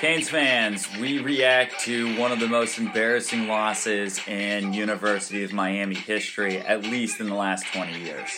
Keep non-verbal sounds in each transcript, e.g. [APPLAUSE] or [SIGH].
Canes fans, we react to one of the most embarrassing losses in University of Miami history, at least in the last 20 years.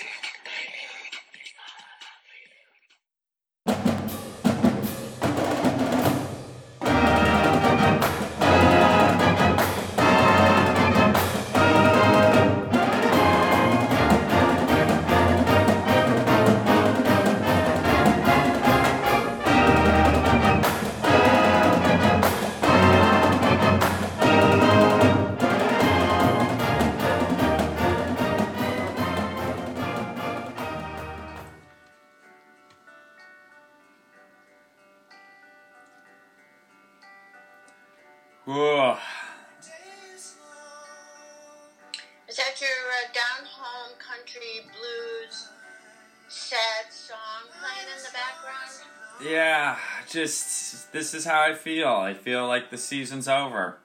Just this is how I feel. I feel like the season's over.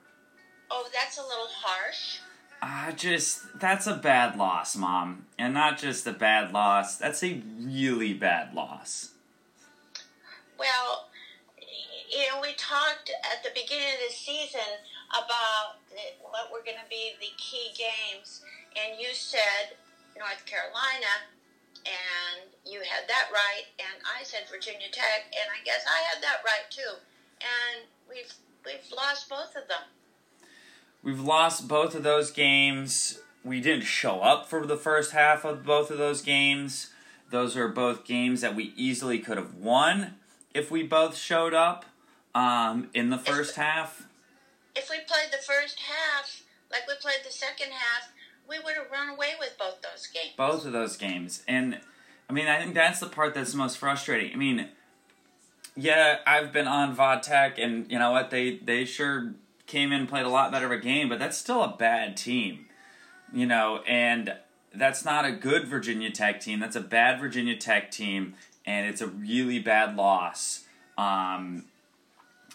Oh, that's a little harsh. I just that's a bad loss, mom. And not just a bad loss, that's a really bad loss. Well, you know, we talked at the beginning of the season about what were going to be the key games, and you said North Carolina, and you had that right, and I said Virginia Tech, and I guess I had that right too. And we've we've lost both of them. We've lost both of those games. We didn't show up for the first half of both of those games. Those are both games that we easily could have won if we both showed up um, in the first half. If we played the first half like we played the second half, we would have run away with both those games. Both of those games. And I mean, I think that's the part that's most frustrating. I mean, yeah, I've been on Vodtech, and you know what? They they sure came in and played a lot better of a game, but that's still a bad team. You know, and that's not a good Virginia Tech team. That's a bad Virginia Tech team, and it's a really bad loss. Um,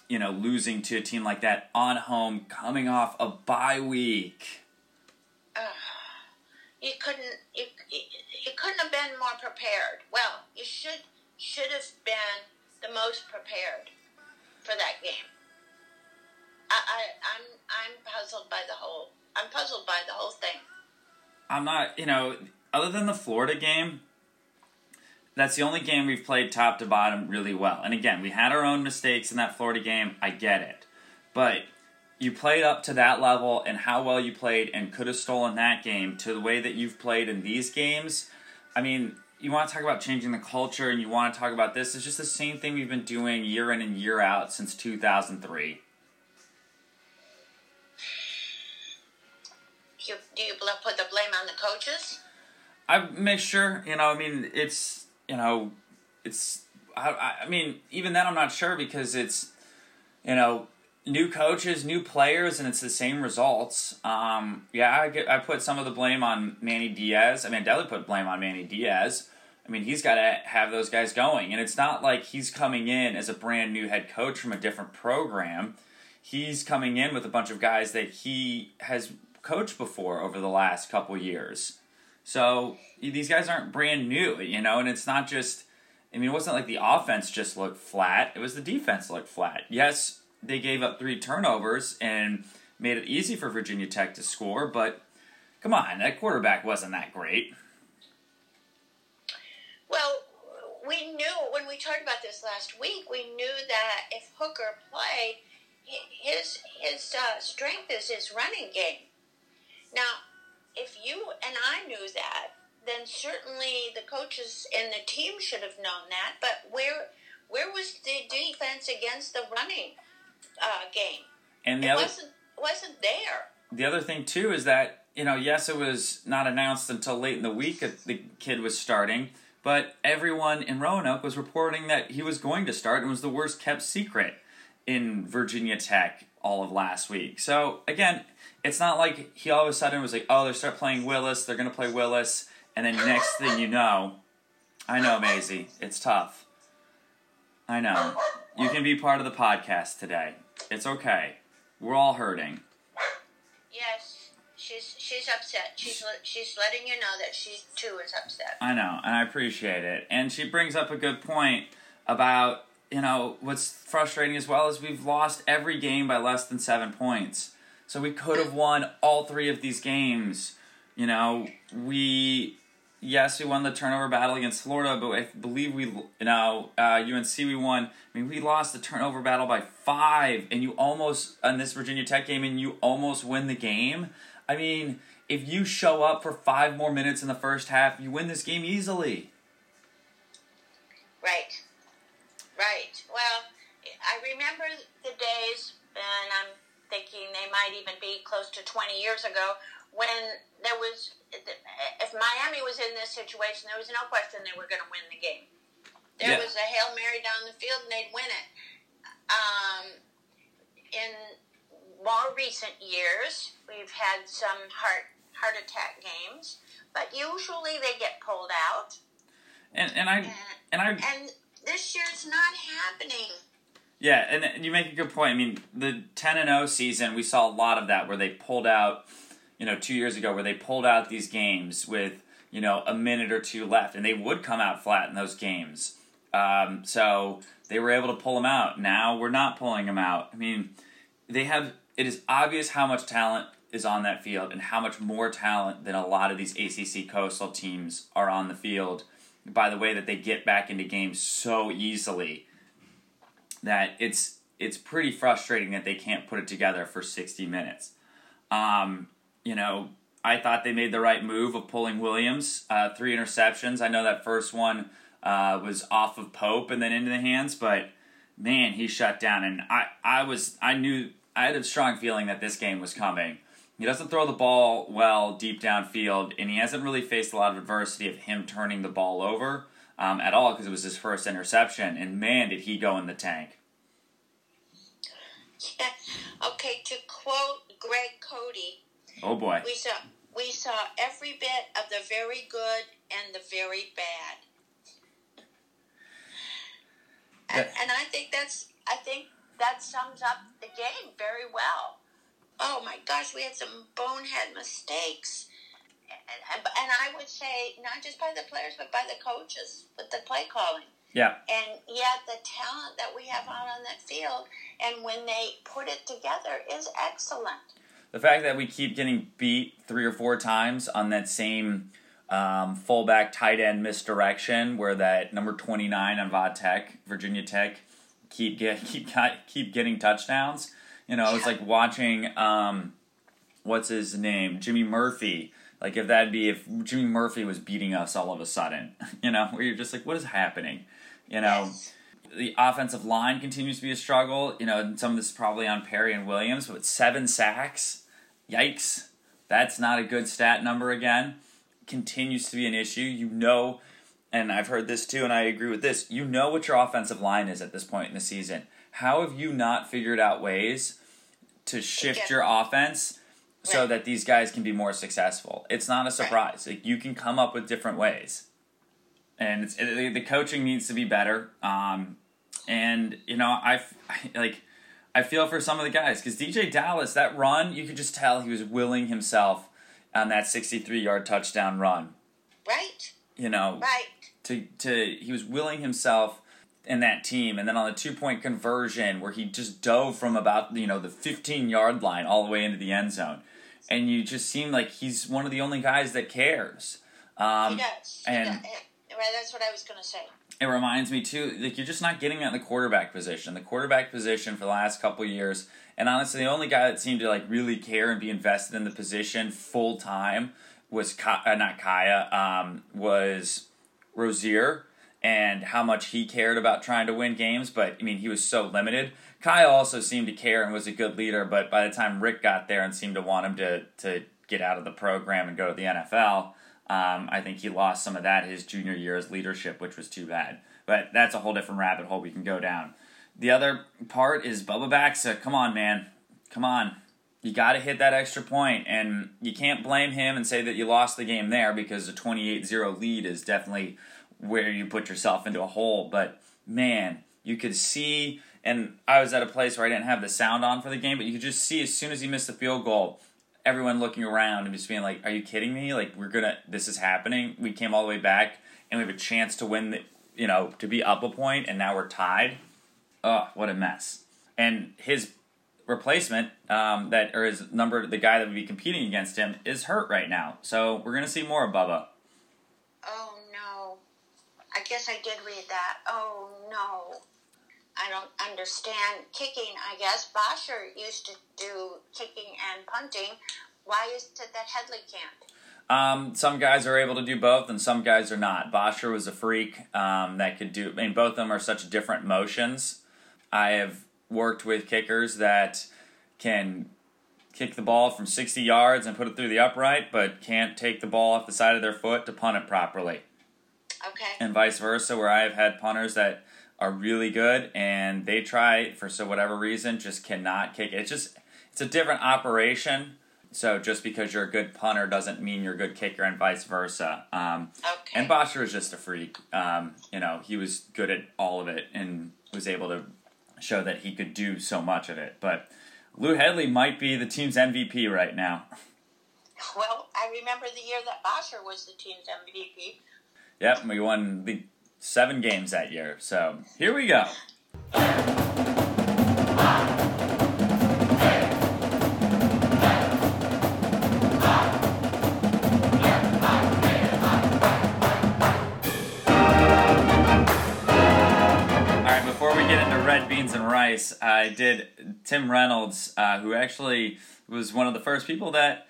you know, losing to a team like that on home, coming off a bye week. You couldn't you, you, you couldn't have been more prepared. Well, you should should have been the most prepared for that game. I, I I'm I'm puzzled by the whole I'm puzzled by the whole thing. I'm not, you know, other than the Florida game, that's the only game we've played top to bottom really well. And again, we had our own mistakes in that Florida game. I get it. But you played up to that level and how well you played and could have stolen that game to the way that you've played in these games. I mean, you want to talk about changing the culture and you want to talk about this. It's just the same thing we've been doing year in and year out since 2003. You, do you put the blame on the coaches? I make sure, you know, I mean, it's, you know, it's, I, I mean, even then I'm not sure because it's, you know, new coaches, new players, and it's the same results. Um, yeah, I get, I put some of the blame on Manny Diaz. I mean, I definitely put blame on Manny Diaz. I mean, he's got to have those guys going, and it's not like he's coming in as a brand new head coach from a different program. He's coming in with a bunch of guys that he has coached before over the last couple years. So these guys aren't brand new, you know, and it's not just. I mean, it wasn't like the offense just looked flat; it was the defense looked flat. Yes, they gave up three turnovers and made it easy for Virginia Tech to score, but come on, that quarterback wasn't that great. Well, we knew when we talked about this last week, we knew that if Hooker played, his his uh, strength is his running game. Now, if you and I knew that, then certainly the coaches and the team should have known that. But where where was the defense against the running uh, game? And the it other wasn't wasn't there. the other thing too is that you know yes it was not announced until late in the week that the kid was starting but everyone in roanoke was reporting that he was going to start and was the worst kept secret in virginia tech all of last week so again it's not like he all of a sudden was like oh they start playing willis they're going to play willis and then next thing you know i know Maisie, it's tough i know you can be part of the podcast today it's okay we're all hurting Yes, she's she's upset. She's she's letting you know that she too is upset. I know, and I appreciate it. And she brings up a good point about you know, what's frustrating as well is we've lost every game by less than seven points. So we could have won all three of these games. You know, we yes, we won the turnover battle against Florida, but I believe we, now uh, UNC we won. I mean, we lost the turnover battle by five, and you almost on this Virginia Tech game, and you almost win the game. I mean, if you show up for five more minutes in the first half, you win this game easily. Right. Right. Well, I remember the days, and I'm thinking they might even be close to 20 years ago, when there was, if Miami was in this situation, there was no question they were going to win the game. There yeah. was a Hail Mary down the field and they'd win it. Um, in more recent years, we've had some heart heart attack games, but usually they get pulled out. And and I and, and I and this year's not happening. Yeah, and you make a good point. I mean, the ten and zero oh season, we saw a lot of that where they pulled out. You know, two years ago, where they pulled out these games with you know a minute or two left, and they would come out flat in those games. Um, so they were able to pull them out. Now we're not pulling them out. I mean, they have. It is obvious how much talent is on that field and how much more talent than a lot of these ACC coastal teams are on the field by the way that they get back into games so easily that it's it's pretty frustrating that they can't put it together for 60 minutes. Um, you know, I thought they made the right move of pulling Williams, uh, three interceptions. I know that first one uh, was off of Pope and then into the hands, but man, he shut down. And I, I was, I knew, I had a strong feeling that this game was coming. He doesn't throw the ball well deep downfield, and he hasn't really faced a lot of adversity of him turning the ball over um, at all because it was his first interception. And man, did he go in the tank. [LAUGHS] Yeah. Okay, to quote Greg Cote. Oh boy. We saw we saw every bit of the very good and the very bad. And, and I think that's I think that sums up the game very well oh my gosh, we had some bonehead mistakes. And, and I would say, not just by the players, but by the coaches with the play calling. Yeah. And yet, the talent that we have out on that field, and when they put it together, is excellent. The fact that we keep getting beat three or four times on that same um, fullback tight end misdirection, where that number twenty nine on Va Tech, Virginia Tech, keep get [LAUGHS] keep keep getting touchdowns you know, it's like watching um, what's his name, Jimmy Murphy. Like if that'd be if Jimmy Murphy was beating us all of a sudden, [LAUGHS] you know, where you're just like, what is happening? You know, yes. The offensive line continues to be a struggle. You know, and some of this is probably on Perry and Williams, but seven sacks, yikes, that's not a good stat number again. Continues to be an issue. You know, and I've heard this too, and I agree with this. You know what your offensive line is at this point in the season. How have you not figured out ways to shift your offense so that these guys can be more successful. It's not a surprise. Like you can come up with different ways, and it, the coaching needs to be better. Um, and you know, I, I [LAUGHS] like. I feel for some of the guys because DeeJay Dallas, that run, you could just tell he was willing himself on that 63 yard touchdown run. Right. You know, right. To, to, he was willing himself in that team. And then on the two point conversion, where he just dove from about you know the 15 yard line all the way into the end zone, and you just seem like he's one of the only guys that cares. Um, he does. And does. Right, that's what I was to say. It reminds me too, like you're just not getting at the quarterback position. The quarterback position for the last couple years, and honestly, the only guy that seemed to like really care and be invested in the position full time was uh, not Kaaya, um, was Rosier and how much he cared about trying to win games, but I mean, he was so limited. Kaaya also seemed to care and was a good leader, but by the time Richt got there and seemed to want him to, to get out of the program and go to the NFL, um, I think he lost some of that his junior year as leadership, which was too bad. But that's a whole different rabbit hole we can go down. The other part is Bubba Baxa. Come on, man. Come on. You got to hit that extra point, and you can't blame him and say that you lost the game there because a 28 0 lead is definitely where you put yourself into a hole. But man, you could see, and I was at a place where I didn't have the sound on for the game, but you could just see as soon as he missed the field goal, everyone looking around and just being like, "Are you kidding me? Like we're gonna, this is happening. We came all the way back, and we have a chance to win the, you know, to be up a point, and now we're tied." Oh, what a mess! And his replacement, um, that or his number, the guy that would be competing against him, is hurt right now. So we're gonna see more of Bubba. Oh no! I guess I did read that. Oh no! I don't understand kicking. I guess Bosher used to do kicking and punting. Why is it that Hedley can't? Um, some guys are able to do both, and some guys are not. Bosher was a freak um, that could do. I mean, both of them are such different motions. I have worked with kickers that can kick the ball from 60 yards and put it through the upright, but can't take the ball off the side of their foot to punt it properly. Okay. And vice versa, where I have had punters that are really good and they try for so whatever reason just cannot kick. It's just it's a different operation. So just because you're a good punter doesn't mean you're a good kicker, and vice versa. Um, Okay. and Bosher is just a freak. Um, you know, he was good at all of it and was able to show that he could do so much of it. But Lou Hedley might be the team's MVP right now. Well, I remember the year that Bosher was the team's MVP. Yep, we won the seven games that year. So here we go. All right, before we get into red beans and rice, I did Tim Reynolds, uh, who actually was one of the first people that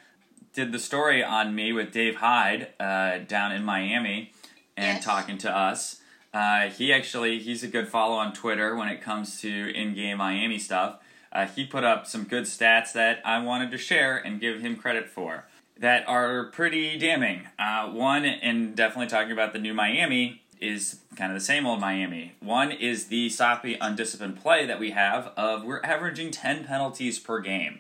did the story on me with Dave Hyde uh, down in Miami and Yes. talking to us. Uh, he actually he's a good follow on Twitter when it comes to in-game Miami stuff. Uh, he put up some good stats that I wanted to share and give him credit for that are pretty damning. Uh, one, and definitely talking about the new Miami, is kind of the same old Miami. One is the sloppy, undisciplined play that we have of we're averaging 10 penalties per game,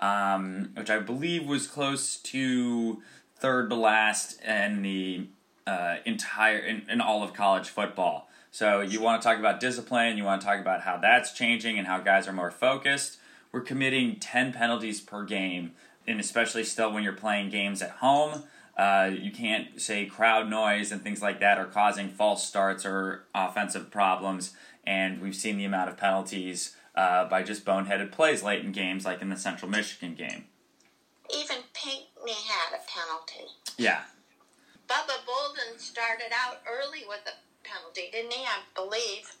um, which I believe was close to third to last in the uh, entire, in, in all of college football. So you want to talk about discipline, you want to talk about how that's changing and how guys are more focused. We're committing 10 penalties per game, and especially still when you're playing games at home. Uh, you can't say crowd noise and things like that are causing false starts or offensive problems. And we've seen the amount of penalties uh, by just boneheaded plays late in games, like in the Central Michigan game. Even Pinckney had a penalty. Yeah, Bubba Bolden started out early with a penalty, didn't he? I believe.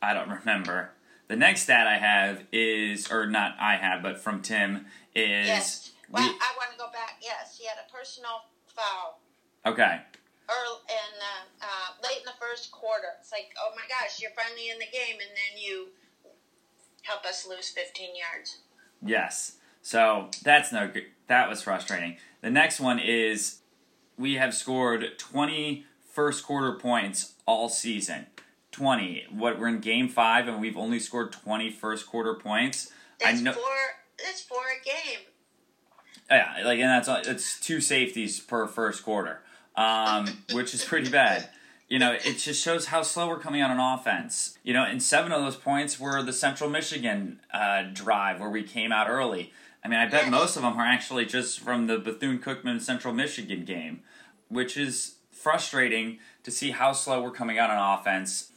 I don't remember. The next stat I have is, or not I have, but from Tim is. yes. Well, we- I want to go back. Yes, he had a personal foul okay. early in uh, uh, late in the first quarter. It's like, oh my gosh, you're finally in the game, and then you help us lose 15 yards. Yes. So that's no good. That was frustrating. The next one is we have scored 20 first quarter points all season. 20. What we're in game 5 and we've only scored 20 first quarter points. That's I know four. That's four a game. Yeah, like and that's it's two safeties per first quarter. Um, [LAUGHS] which is pretty bad. You know, it just shows how slow we're coming out on offense. You know, and seven of those points were the Central Michigan uh, drive where we came out early. I mean, I bet most of them are actually just from the Bethune Cookman Central Michigan game, which is frustrating to see how slow we're coming out on offense.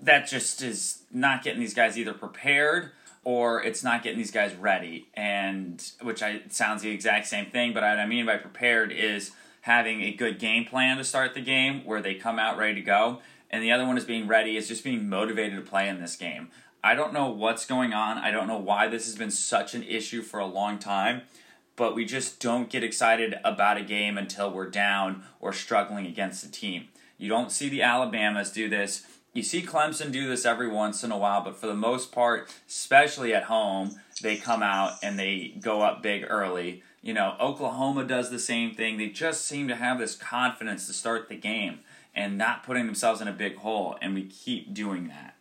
That just is not getting these guys either prepared or it's not getting these guys ready. And which I sounds the exact same thing, but what I mean by prepared is having a good game plan to start the game where they come out ready to go. And the other one is being ready, is just being motivated to play in this game. I don't know what's going on. I don't know why this has been such an issue for a long time, but we just don't get excited about a game until we're down or struggling against a team. You don't see the Alabamas do this. You see Clemson do this every once in a while, but for the most part, especially at home, they come out and they go up big early. You know, Oklahoma does the same thing. They just seem to have this confidence to start the game and not putting themselves in a big hole, and we keep doing that.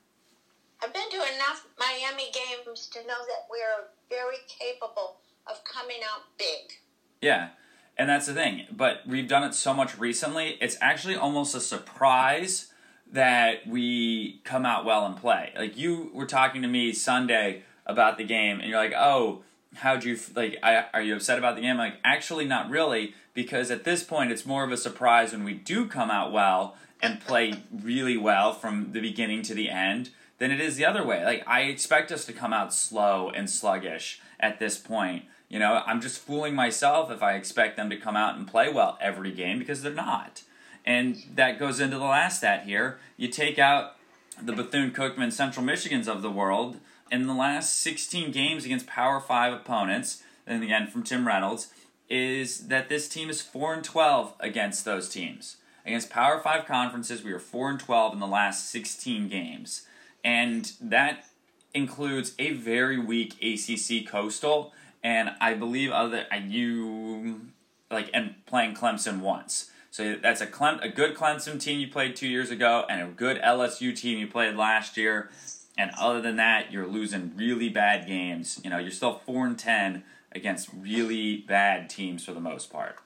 I've been to enough Miami games to know that we're very capable of coming out big. Yeah, and that's the thing. But we've done it so much recently, it's actually almost a surprise that we come out well and play. Like you were talking to me Sunday about the game, and you're like, "Oh, how'd you like? I, are you upset about the game?" I'm like, actually, not really, because at this point, it's more of a surprise when we do come out well and play really well from the beginning to the end than it is the other way. Like I expect us to come out slow and sluggish at this point. You know, I'm just fooling myself if I expect them to come out and play well every game because they're not. And that goes into the last stat here. You take out the Bethune Cookman Central Michigans of the world in the last 16 games against Power 5 opponents, and again from Tim Reynolds, is that this team is 4 and 12 against those teams. Against Power 5 conferences, we are 4 and 12 in the last 16 games. And that includes a very weak ACC Coastal, and I believe other you like and playing Clemson once. So that's a Clem, a good Clemson team you played two years ago, and a good LSU team you played last year. And other than that, you're losing really bad games. You know, you're still four and ten against really bad teams for the most part.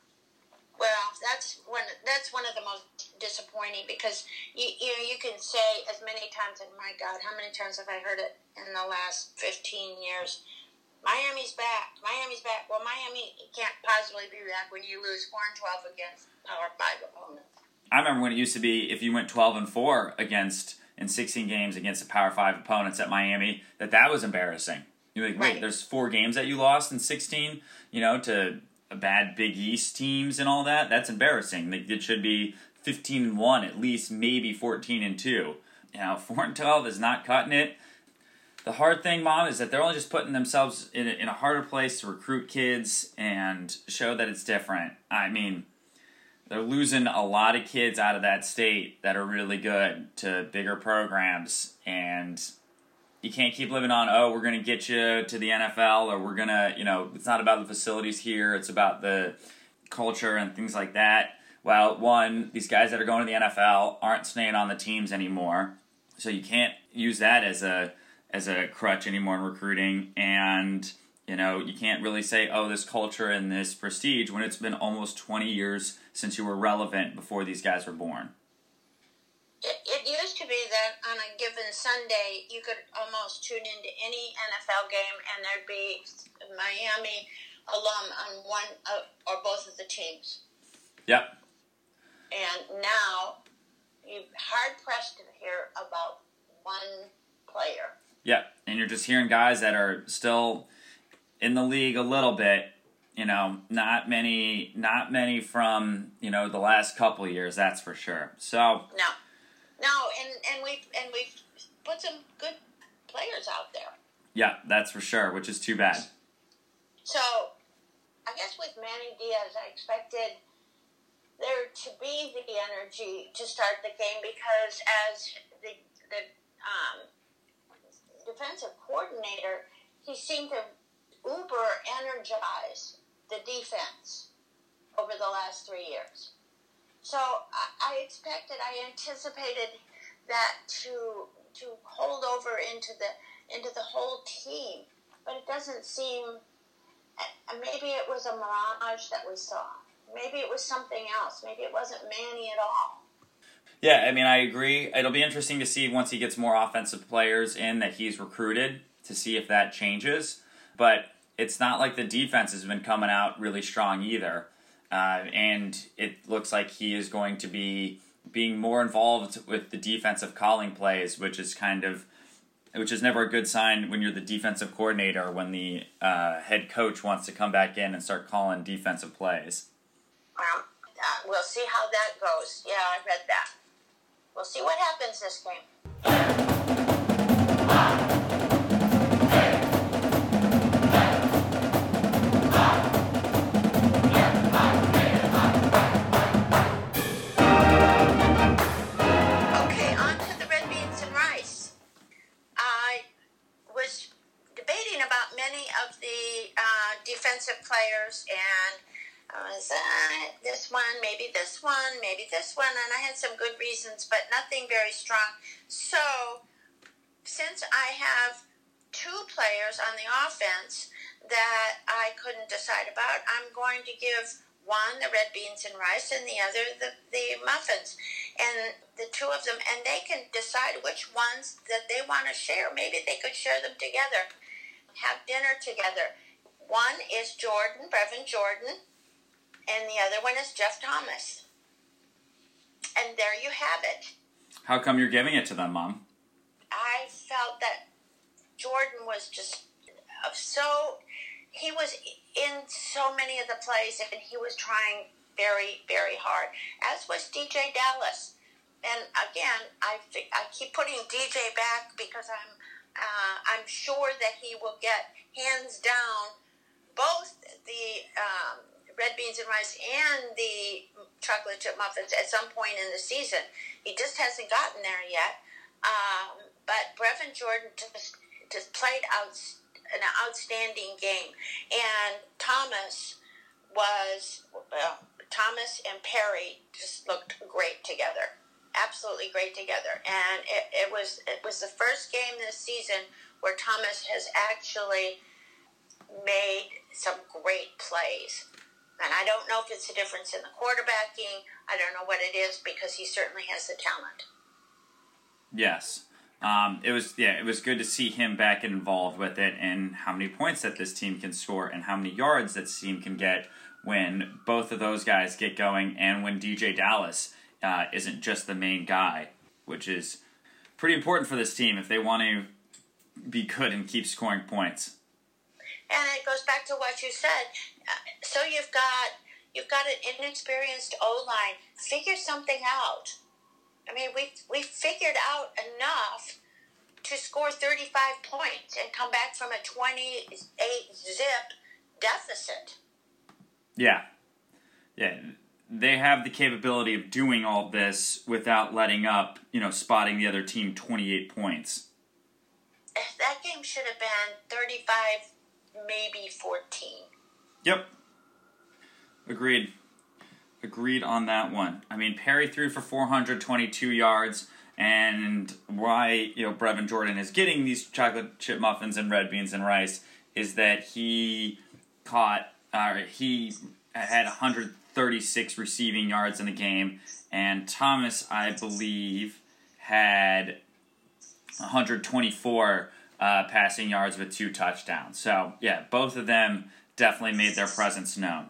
Well, that's one. That's one of the most disappointing because you you know you can say as many times, and my God, how many times have I heard it in the last fifteen years? Miami's back. Miami's back. Well, Miami can't possibly be back when you lose four and twelve against Power Five opponents. I remember when it used to be if you went twelve and four against in sixteen games against the Power Five opponents at Miami, that that was embarrassing. You're like, wait, right. there's four games that you lost in sixteen. You know, to bad Big East teams and all that. That's embarrassing. It should be fifteen and one at least, maybe fourteen and two. Now, know, [LAUGHS] four and twelve is not cutting it the hard thing, mom, is that they're only just putting themselves in a, in a harder place to recruit kids and show that it's different. I mean, they're losing a lot of kids out of that state that are really good to bigger programs, and you can't keep living on. Oh, we're going to get you to the NFL, or we're going to, you know, it's not about the facilities here. It's about the culture and things like that. Well, one, these guys that are going to the NFL aren't staying on the teams anymore, so you can't use that as a as a crutch anymore in recruiting. And you know you can't really say oh this culture and this prestige when it's been almost 20 years since you were relevant before these guys were born. It, it used to be that on a given sunday you could almost tune into any nfl game and there'd be miami alum on one or both of the teams. Yep and now you're hard pressed to hear about one player yeah, and you're just hearing guys that are still in the league a little bit. You know, not many, not many from you know the last couple years. That's for sure. So no, no, and and we and we've put some good players out there. Yeah, that's for sure. Which is too bad. So, I guess with Manny Diaz, I expected there to be the energy to start the game because as the the um, defensive coordinator, he seemed to uber energize the defense over the last three years. So I, I expected, I anticipated that to to hold over into the into the whole team, but it doesn't seem. Maybe it was a mirage that we saw. Maybe it was something else. Maybe it wasn't Manny at all. Yeah, I mean, I agree. It'll be interesting to see once he gets more offensive players in that he's recruited to see if that changes. But it's not like the defense has been coming out really strong either. Uh, and it looks like he is going to be being more involved with the defensive calling plays, which is kind of which is never a good sign when you're the defensive coordinator when the uh, head coach wants to come back in and start calling defensive plays. Well, uh, we'll see how that goes. Yeah, I read that. We'll see what happens this game. Maybe this one, and I had some good reasons, but nothing very strong. So, since I have two players on the offense that I couldn't decide about, I'm going to give one the red beans and rice and the other the, the muffins and the two of them and they can decide which ones that they want to share maybe they could share them together have dinner together one is jordan brevin jordan and the other one is Jeff Thomas. And there you have it. How come you're giving it to them, Mom? I felt that Jordan was just so he was in so many of the plays and he was trying very very hard as was DeeJay Dallas and again I I keep putting DeeJay back because I'm uh, I'm sure that he will get hands down both the um, red beans and rice and the chocolate chip muffins at some point in the season. He just hasn't gotten there yet. Um, but Brevin Jordan just just played out an outstanding game, and Thomas was well. Thomas and Perry just looked great together, absolutely great together, and it, it was it was the first game this season where Thomas has actually made some great plays. And I don't know if it's a difference in the quarterbacking. I don't know what it is because he certainly has the talent. Yes. Um, it was yeah, it was good to see him back involved with it and how many points that this team can score and how many yards that team can get when both of those guys get going and when DeeJay Dallas uh, isn't just the main guy, which is pretty important for this team if they want to be good and keep scoring points. And it goes back to what you said. Uh, so you've got you've got an inexperienced O line. Figure something out. I mean, we we figured out enough to score 35 points and come back from a 28 zip deficit. Yeah. Yeah. They have the capability of doing all this without letting up, you know, spotting the other team 28 points. That game should have been 35, maybe 14. Yep. Agreed. Agreed on that one. I mean, Perry threw for 422 yards, and why you know Brevin Jordan is getting these chocolate chip muffins and red beans and rice is that he caught, uh, he had 136 receiving yards in the game, and Thomas, I believe, had 124 uh, passing yards with two touchdowns. So yeah, both of them definitely made their presence known.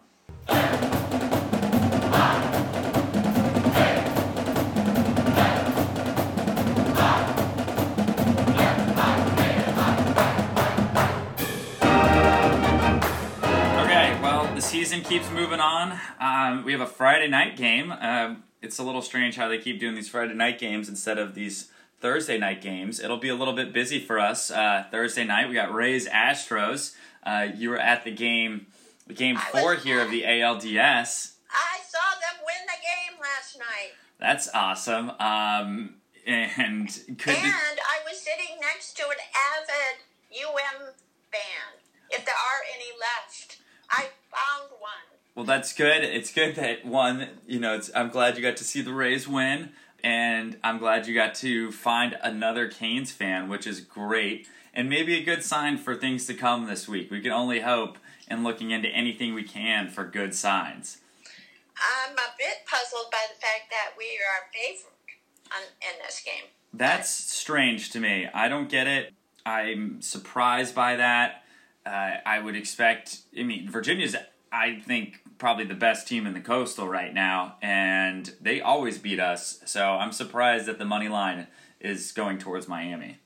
Okay, well the season keeps moving on. Um, we have a Friday night game. Uh, it's a little strange how they keep doing these Friday night games instead of these Thursday night games. It'll be a little bit busy for us. Uh, Thursday night, we got Rays Astros. Uh, you were at the game, game four here of the ALDS. I saw them win the game last night. That's awesome. Um, and could and I was sitting next to an avid UM fan, if there are any left. I found one. Well, that's good. It's good that one. You know, I'm glad you got to see the Rays win, and I'm glad you got to find another Canes fan, which is great, and maybe a good sign for things to come this week. We can only hope, and looking into anything we can for good signs. I'm a bit puzzled by the fact that we are favored in this game. That's strange to me. I don't get it. I'm surprised by that. Uh, I would expect. I mean, Virginia's. I think probably the best team in the Coastal right now, and they always beat us. So I'm surprised that the money line is going towards Miami.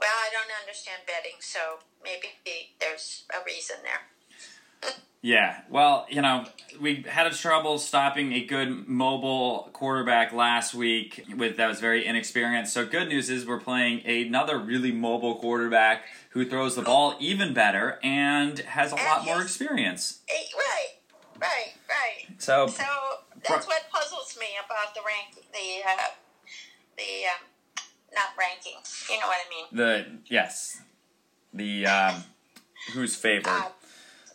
Well, I don't understand betting, so maybe there's a reason there. [LAUGHS] yeah, well, you know, we had a trouble stopping a good mobile quarterback last week with that was very inexperienced. So good news is we're playing another really mobile quarterback who throws the ball even better and has a and lot more experience. Right, right, right. So, so that's what puzzles me about the rank, the uh, the um, not ranking. You know what I mean? The yes, the um, who's favored? Uh,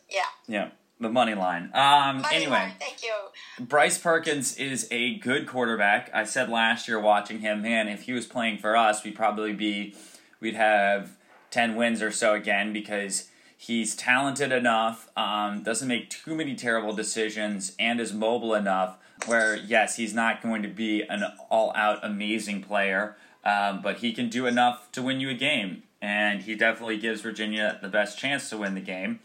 yeah. Yeah. The money line. Um, money anyway, line, thank you. Bryce Perkins is a good quarterback. I said last year watching him, man, if he was playing for us, we'd probably be, we'd have 10 wins or so again because he's talented enough, um, doesn't make too many terrible decisions, and is mobile enough where, yes, he's not going to be an all out amazing player, um, but he can do enough to win you a game. And he definitely gives Virginia the best chance to win the game.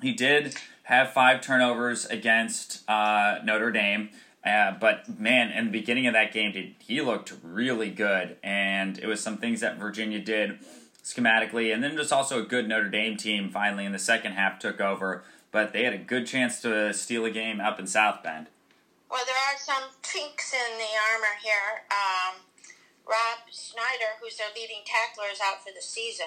He did have five turnovers against uh, Notre Dame. Uh, but man, in the beginning of that game, he looked really good, and it was some things that Virginia did schematically, and then just also a good Notre Dame team finally in the second half took over. But they had a good chance to steal a game up in South Bend. Well, there are some chinks in the armor here. Um, Rob Snyder, who's their leading tackler, is out for the season.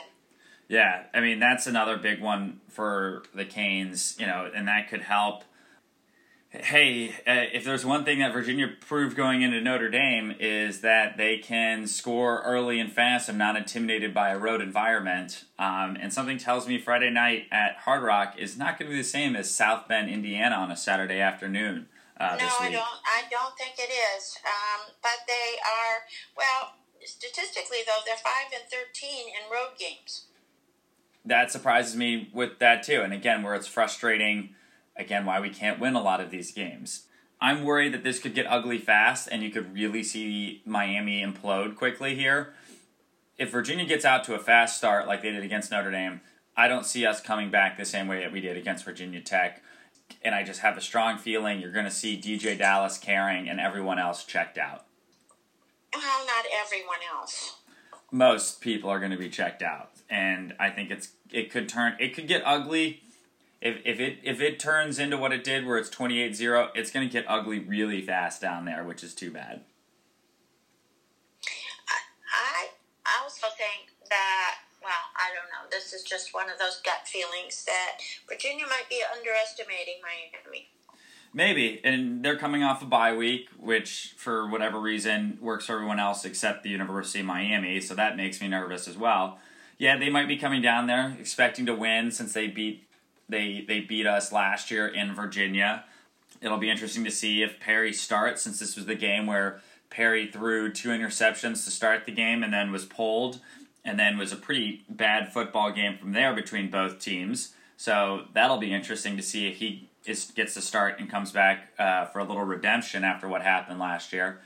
Yeah, I mean that's another big one for the Canes, you know, and that could help. Hey, uh, if there's one thing that Virginia proved going into Notre Dame is that they can score early and fast and not intimidated by a road environment. Um, and something tells me Friday night at Hard Rock is not going to be the same as South Bend, Indiana, on a Saturday afternoon. Uh, no, I don't. I don't think it is. Um, but they are well statistically, though. They're five and thirteen in road games that surprises me with that too. And again, where it's frustrating, again, why we can't win a lot of these games. I'm worried that this could get ugly fast and you could really see Miami implode quickly here. If Virginia gets out to a fast start like they did against Notre Dame, I don't see us coming back the same way that we did against Virginia Tech. And I just have a strong feeling you're going to see DeeJay Dallas carrying and everyone else checked out. Well, not everyone else. Most people are going to be checked out and I think it's it could turn it could get ugly. If, if it if it turns into what it did where it's 28-0, it's going to get ugly really fast down there, which is too bad. I I also think that well, I don't know. This is just one of those gut feelings that Virginia might be underestimating Miami. Maybe, and they're coming off a bye week, which for whatever reason works for everyone else except the University of Miami, so that makes me nervous as well yeah, they might be coming down there expecting to win since they beat they they beat us last year in Virginia. It'll be interesting to see if Perry starts since this was the game where Perry threw two interceptions to start the game and then was pulled and then was a pretty bad football game from there between both teams. So that'll be interesting to see if he is, gets to start and comes back uh, for a little redemption after what happened last year.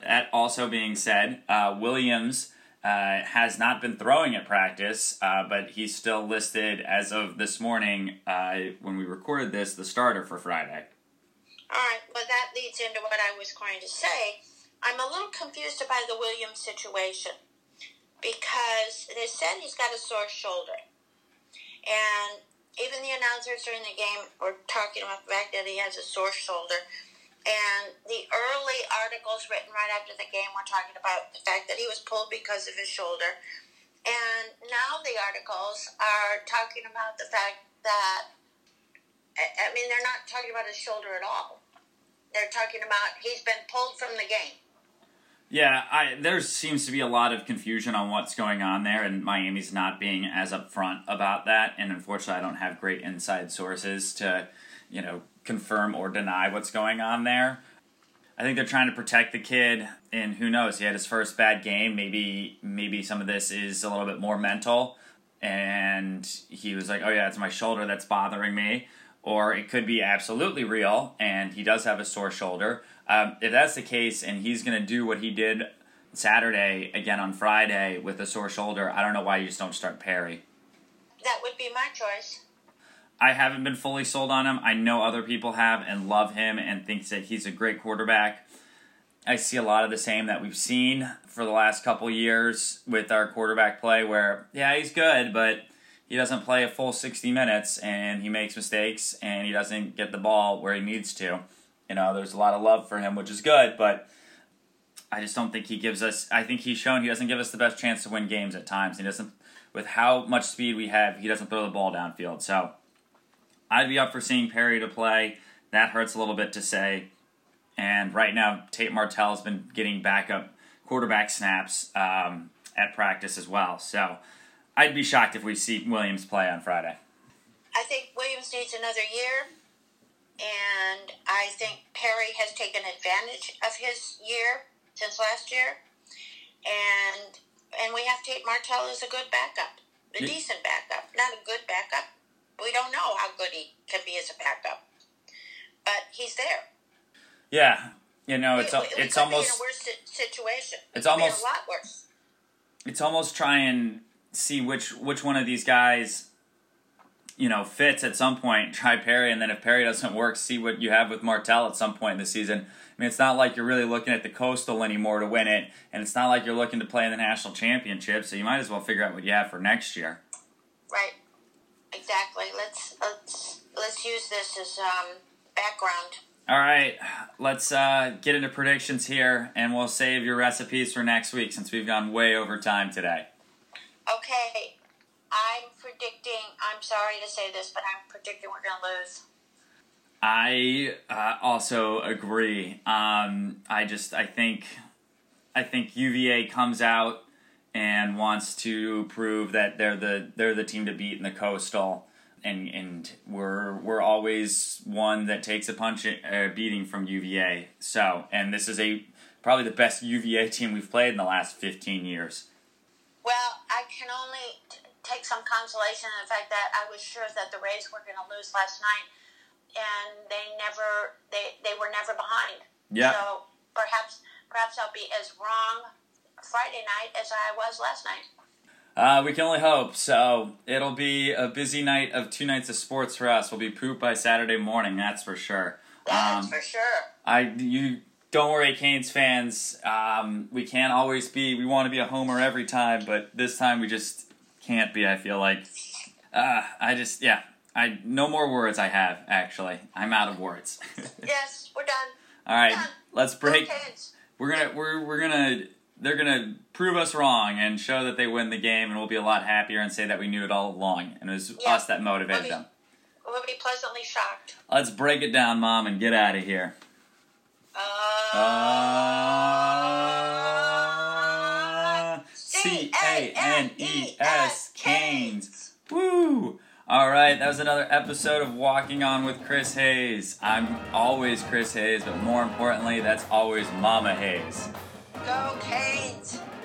That also being said, uh, Williams uh, has not been throwing at practice, uh, but he's still listed as of this morning uh, when we recorded this, the starter for Friday. All right, well, that leads into what I was going to say. I'm a little confused about the Williams situation because they said he's got a sore shoulder. And even the announcers during the game were talking about the fact that he has a sore shoulder. And the early articles written right after the game were talking about the fact that he was pulled because of his shoulder. And now the articles are talking about the fact that, I mean, they're not talking about his shoulder at all. They're talking about he's been pulled from the game. Yeah, I, there seems to be a lot of confusion on what's going on there, and Miami's not being as upfront about that. And unfortunately, I don't have great inside sources to, you know, confirm or deny what's going on there. I think they're trying to protect the kid, and who knows? He had his first bad game. Maybe maybe some of this is a little bit more mental, and he was like, "Oh yeah, it's my shoulder that's bothering me," or it could be absolutely real, and he does have a sore shoulder. Um, if that's the case, and he's going to do what he did Saturday again on Friday with a sore shoulder, I don't know why you just don't start Perry. That would be my choice. I haven't been fully sold on him. I know other people have and love him and thinks that he's a great quarterback. I see a lot of the same that we've seen for the last couple years with our quarterback play where yeah, he's good, but he doesn't play a full 60 minutes and he makes mistakes and he doesn't get the ball where he needs to. You know, there's a lot of love for him, which is good, but I just don't think he gives us I think he's shown he doesn't give us the best chance to win games at times. He doesn't with how much speed we have, he doesn't throw the ball downfield. So I'd be up for seeing Perry to play. That hurts a little bit to say. And right now, Tate Martell has been getting backup quarterback snaps um, at practice as well. So I'd be shocked if we see Williams play on Friday. I think Williams needs another year. And I think Perry has taken advantage of his year since last year. And and we have Tate Martell as a good backup, a decent backup, not a good backup, we don't know how good he can be as a backup, but he's there. Yeah, you know, it's we, we, it's almost worse situation. It's almost a lot worse. It's almost try and see which which one of these guys you know fits at some point. [LAUGHS] Try Perry, and then if Perry doesn't work, see what you have with Martell at some point in the season. I mean, it's not like you're really looking at the Coastal anymore to win it, and it's not like you're looking to play in the national championship. So you might as well figure out what you have for next year. Right. Exactly. Let's let's let's use this as um, background. All right, let's uh, get into predictions here, and we'll save your recipes for next week since we've gone way over time today. Okay, I'm predicting. I'm sorry to say this, but I'm predicting we're going to lose. I uh, also agree. Um, I just I think I think UVA comes out and wants to prove that they're the they're the team to beat in the Coastal, and and we're we're always one that takes a punch uh, beating from UVA. So and this is a probably the best UVA team we've played in the last fifteen years. Well, I can only t- take some consolation in the fact that I was sure that the Rays were going to lose last night, and they never they they were never behind. Yeah. So perhaps perhaps I'll be as wrong Friday night as I was last night. Uh, we can only hope. So it'll be a busy night of two nights of sports for us. We'll be pooped by Saturday morning, that's for sure. That's Um, for sure. I you don't worry, Canes fans. Um, we can't always be. We want to be a homer every time, but this time we just can't be. I feel like. Uh, I just yeah. I no more words. I have actually. I'm out of words. [LAUGHS] Yes, we're done. All right, Done. let's break. We're gonna we're we're gonna they're gonna prove us wrong and show that they win the game, and we'll be a lot happier and say that we knew it all along, and it was Yeah. us that motivated We'll be- them. We'll be pleasantly shocked. Let's break it down, mom, and get out of here. Uh, Uh, C A N E S Canes. Woo! All right, that was another episode of Walking On with Chris Hayes. I'm always Chris Hayes, but more importantly, that's always Mama Hayes go, Kate!